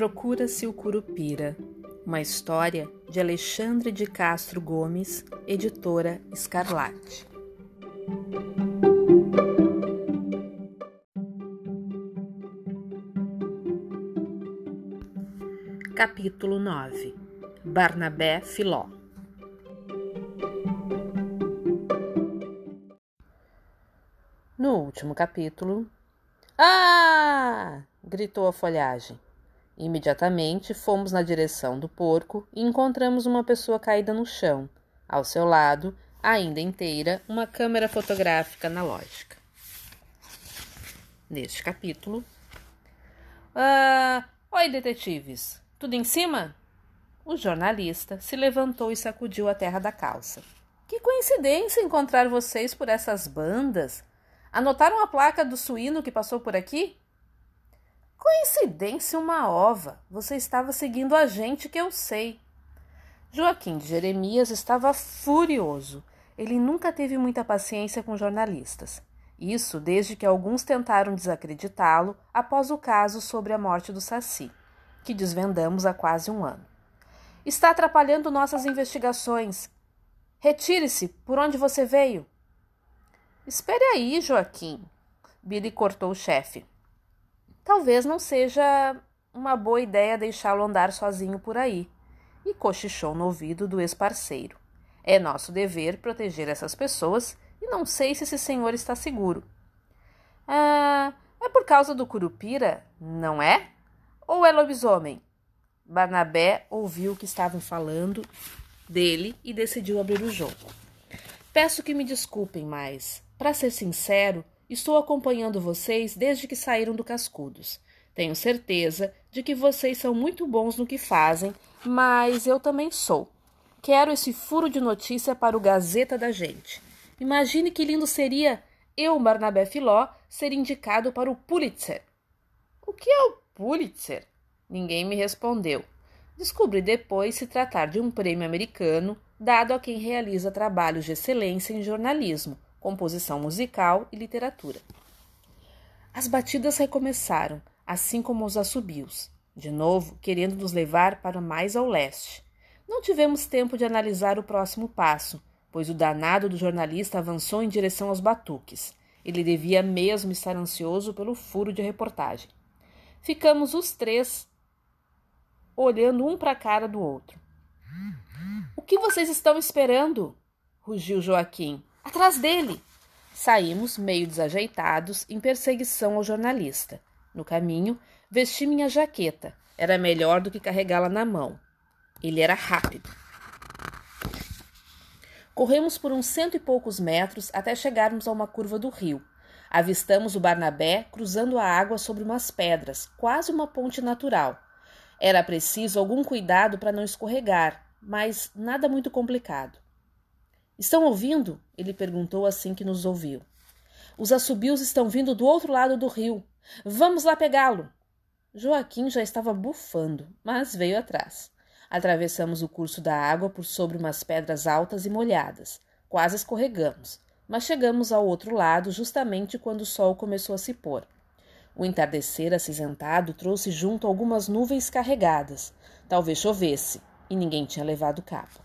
Procura-se o Curupira, uma história de Alexandre de Castro Gomes, editora Escarlate. Capítulo 9 Barnabé Filó No último capítulo. Ah! gritou a folhagem. Imediatamente fomos na direção do porco e encontramos uma pessoa caída no chão. Ao seu lado, ainda inteira, uma câmera fotográfica analógica. Neste capítulo. Ah, oi, detetives. Tudo em cima? O jornalista se levantou e sacudiu a terra da calça. Que coincidência encontrar vocês por essas bandas. Anotaram a placa do suíno que passou por aqui? Coincidência uma ova. Você estava seguindo a gente que eu sei. Joaquim de Jeremias estava furioso. Ele nunca teve muita paciência com jornalistas. Isso desde que alguns tentaram desacreditá-lo após o caso sobre a morte do Saci, que desvendamos há quase um ano. Está atrapalhando nossas investigações. Retire-se. Por onde você veio? Espere aí, Joaquim. Billy cortou o chefe. Talvez não seja uma boa ideia deixá-lo andar sozinho por aí. E cochichou no ouvido do ex-parceiro. É nosso dever proteger essas pessoas e não sei se esse senhor está seguro. Ah, é por causa do curupira, não é? Ou é lobisomem? Barnabé ouviu o que estavam falando dele e decidiu abrir o jogo. Peço que me desculpem, mas, para ser sincero, Estou acompanhando vocês desde que saíram do Cascudos. Tenho certeza de que vocês são muito bons no que fazem, mas eu também sou. Quero esse furo de notícia para o Gazeta da Gente. Imagine que lindo seria eu, Barnabé Filó, ser indicado para o Pulitzer. O que é o Pulitzer? Ninguém me respondeu. Descobri depois se tratar de um prêmio americano dado a quem realiza trabalhos de excelência em jornalismo composição musical e literatura. As batidas recomeçaram, assim como os assobios, de novo querendo nos levar para mais ao leste. Não tivemos tempo de analisar o próximo passo, pois o danado do jornalista avançou em direção aos batuques. Ele devia mesmo estar ansioso pelo furo de reportagem. Ficamos os três olhando um para a cara do outro. O que vocês estão esperando? rugiu Joaquim. Atrás dele! Saímos, meio desajeitados, em perseguição ao jornalista. No caminho, vesti minha jaqueta. Era melhor do que carregá-la na mão. Ele era rápido. Corremos por uns cento e poucos metros até chegarmos a uma curva do rio. Avistamos o Barnabé cruzando a água sobre umas pedras, quase uma ponte natural. Era preciso algum cuidado para não escorregar, mas nada muito complicado. Estão ouvindo? Ele perguntou assim que nos ouviu. Os assobios estão vindo do outro lado do rio. Vamos lá pegá-lo. Joaquim já estava bufando, mas veio atrás. Atravessamos o curso da água por sobre umas pedras altas e molhadas. Quase escorregamos, mas chegamos ao outro lado justamente quando o sol começou a se pôr. O entardecer acinzentado trouxe junto algumas nuvens carregadas. Talvez chovesse, e ninguém tinha levado capa.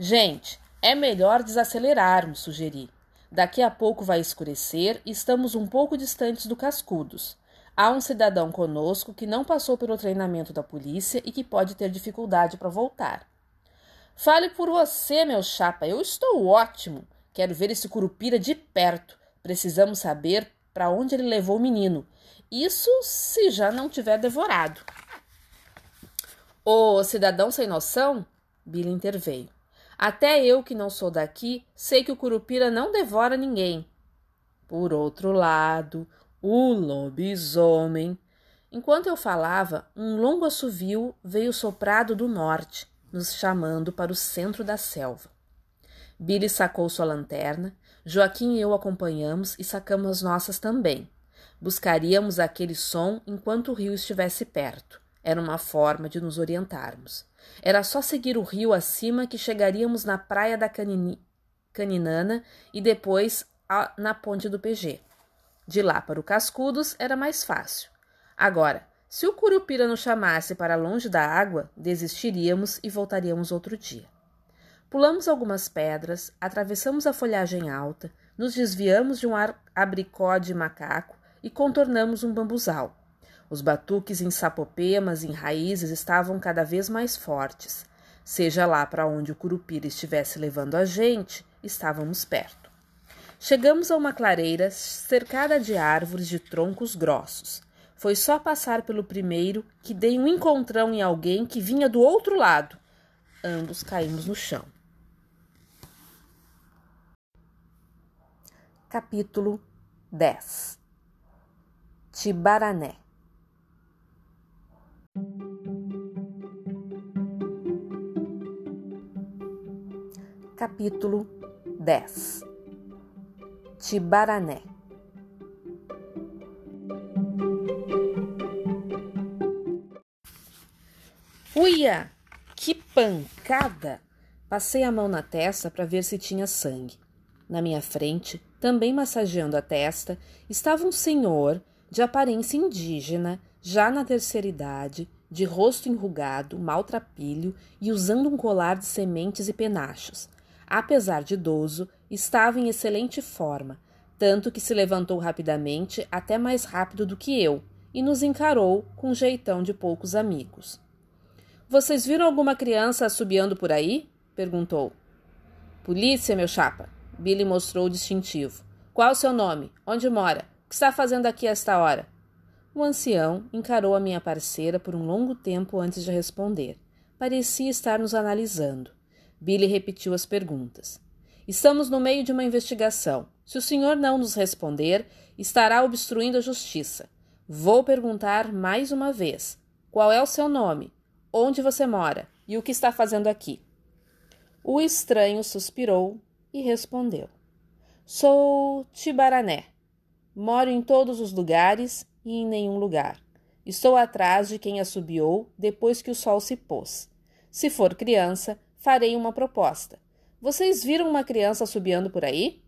Gente, é melhor desacelerarmos, sugeri. Daqui a pouco vai escurecer e estamos um pouco distantes do Cascudos. Há um cidadão conosco que não passou pelo treinamento da polícia e que pode ter dificuldade para voltar. Fale por você, meu chapa. Eu estou ótimo. Quero ver esse curupira de perto. Precisamos saber para onde ele levou o menino. Isso se já não tiver devorado. O cidadão sem noção? Billy interveio. Até eu, que não sou daqui, sei que o curupira não devora ninguém. Por outro lado, o lobisomem. Enquanto eu falava, um longo assovio veio soprado do norte, nos chamando para o centro da selva. Billy sacou sua lanterna, Joaquim e eu acompanhamos e sacamos as nossas também. Buscaríamos aquele som enquanto o rio estivesse perto. Era uma forma de nos orientarmos. Era só seguir o rio acima que chegaríamos na praia da Canini, Caninana e depois a, na ponte do PG. De lá para o Cascudos era mais fácil. Agora, Se o curupira nos chamasse para longe da água, desistiríamos e voltaríamos outro dia. Pulamos algumas pedras, atravessamos a folhagem alta, nos desviamos de um abricó de macaco e contornamos um bambuzal. Os batuques em sapopemas e em raízes estavam cada vez mais fortes. Seja lá para onde o curupira estivesse levando a gente, estávamos perto. Chegamos a uma clareira cercada de árvores de troncos grossos. Foi só passar pelo primeiro que dei um encontrão em alguém que vinha do outro lado. Ambos caímos no chão. Capítulo 10 Tibarané Capítulo 10 Tibarané Uia! Que pancada! Passei a mão na testa para ver se tinha sangue. Na minha frente, também massageando a testa, estava um senhor de aparência indígena, já na terceira idade, de rosto enrugado, maltrapilho e usando um colar de sementes e penachos apesar de idoso, estava em excelente forma, tanto que se levantou rapidamente, até mais rápido do que eu, e nos encarou com um jeitão de poucos amigos. Vocês viram alguma criança assobiando por aí? perguntou. Polícia, meu chapa. Billy mostrou o distintivo. Qual o seu nome? Onde mora? O que está fazendo aqui a esta hora? O ancião encarou a minha parceira por um longo tempo antes de responder. Parecia estar nos analisando. Billy repetiu as perguntas. Estamos no meio de uma investigação. Se o senhor não nos responder, estará obstruindo a justiça. Vou perguntar mais uma vez: qual é o seu nome? Onde você mora? E o que está fazendo aqui? O estranho suspirou e respondeu: Sou Tibarané. Moro em todos os lugares e em nenhum lugar. Estou atrás de quem assobiou depois que o sol se pôs. Se for criança, farei uma proposta. Vocês viram uma criança subiando por aí?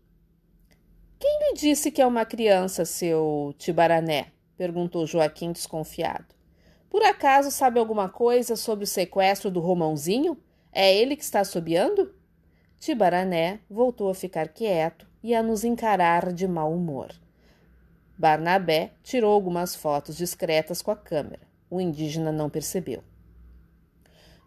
Quem lhe disse que é uma criança, seu Tibarané? perguntou Joaquim desconfiado. Por acaso sabe alguma coisa sobre o sequestro do Romãozinho? É ele que está subiando? Tibarané voltou a ficar quieto e a nos encarar de mau humor. Barnabé tirou algumas fotos discretas com a câmera. O indígena não percebeu.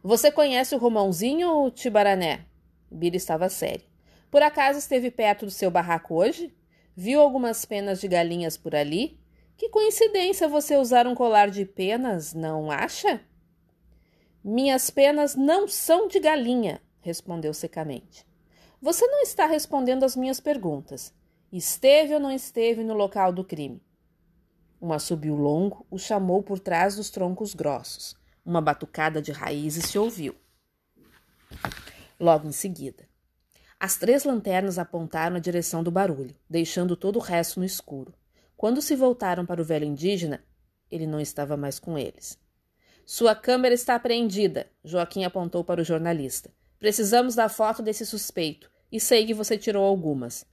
Você conhece o Romãozinho Tibarané? Billy estava sério. Por acaso esteve perto do seu barraco hoje? Viu algumas penas de galinhas por ali? Que coincidência você usar um colar de penas, não acha? Minhas penas não são de galinha, respondeu secamente. Você não está respondendo às minhas perguntas. Esteve ou não esteve no local do crime? Um assobio longo o chamou por trás dos troncos grossos. Uma batucada de raízes se ouviu. Logo em seguida, as três lanternas apontaram a direção do barulho, deixando todo o resto no escuro. Quando se voltaram para o velho indígena, ele não estava mais com eles. Sua câmera está apreendida, Joaquim apontou para o jornalista. Precisamos da foto desse suspeito, e sei que você tirou algumas.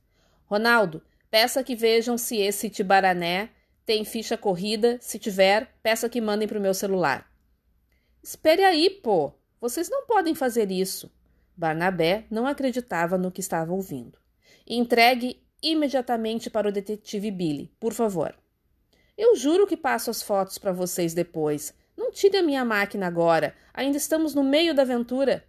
Ronaldo, peça que vejam se esse Tibarané tem ficha corrida. Se tiver, peça que mandem para o meu celular. Espere aí, pô! Vocês não podem fazer isso. Barnabé não acreditava no que estava ouvindo. Entregue imediatamente para o detetive Billy, por favor. Eu juro que passo as fotos para vocês depois. Não tire a minha máquina agora. Ainda estamos no meio da aventura.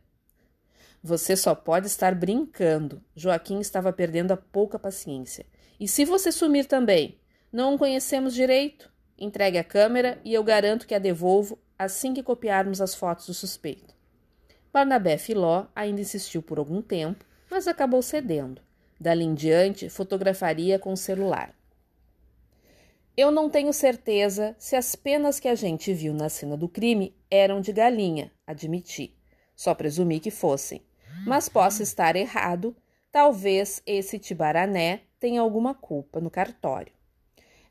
Você só pode estar brincando. Joaquim estava perdendo a pouca paciência. E se você sumir também? Não o conhecemos direito. Entregue a câmera e eu garanto que a devolvo assim que copiarmos as fotos do suspeito. Barnabé Filó ainda insistiu por algum tempo, mas acabou cedendo. Dali em diante, fotografaria com o celular. Eu não tenho certeza se as penas que a gente viu na cena do crime eram de galinha, admiti. Só presumi que fossem. Mas posso estar errado. Talvez esse tibarané tenha alguma culpa no cartório.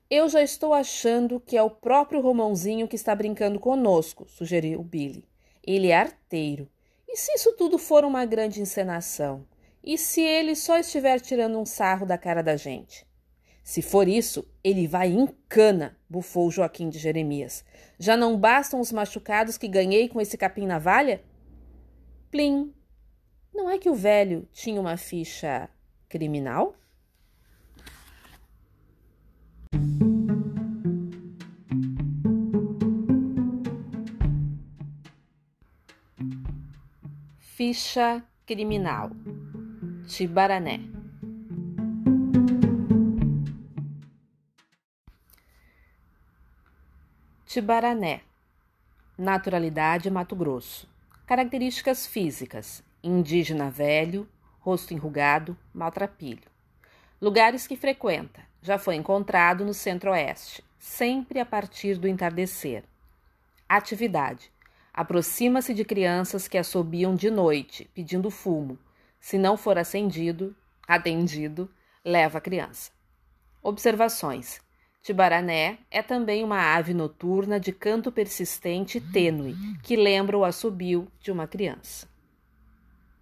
Eu já estou achando que é o próprio Romãozinho que está brincando conosco, sugeriu Billy. Ele é arteiro. E se isso tudo for uma grande encenação? E se ele só estiver tirando um sarro da cara da gente? Se for isso, ele vai em cana, bufou Joaquim de Jeremias. Já não bastam os machucados que ganhei com esse capim na valha? Plim! Não é que o velho tinha uma ficha criminal? Ficha criminal. Tibarané. Tibarané. Naturalidade Mato Grosso. Características físicas: indígena velho, rosto enrugado, maltrapilho. Lugares que frequenta: já foi encontrado no centro-oeste, sempre a partir do entardecer. Atividade: aproxima-se de crianças que assobiam de noite, pedindo fumo. Se não for acendido, atendido, leva a criança. Observações: Tibarané é também uma ave noturna de canto persistente e tênue, que lembra o assobio de uma criança.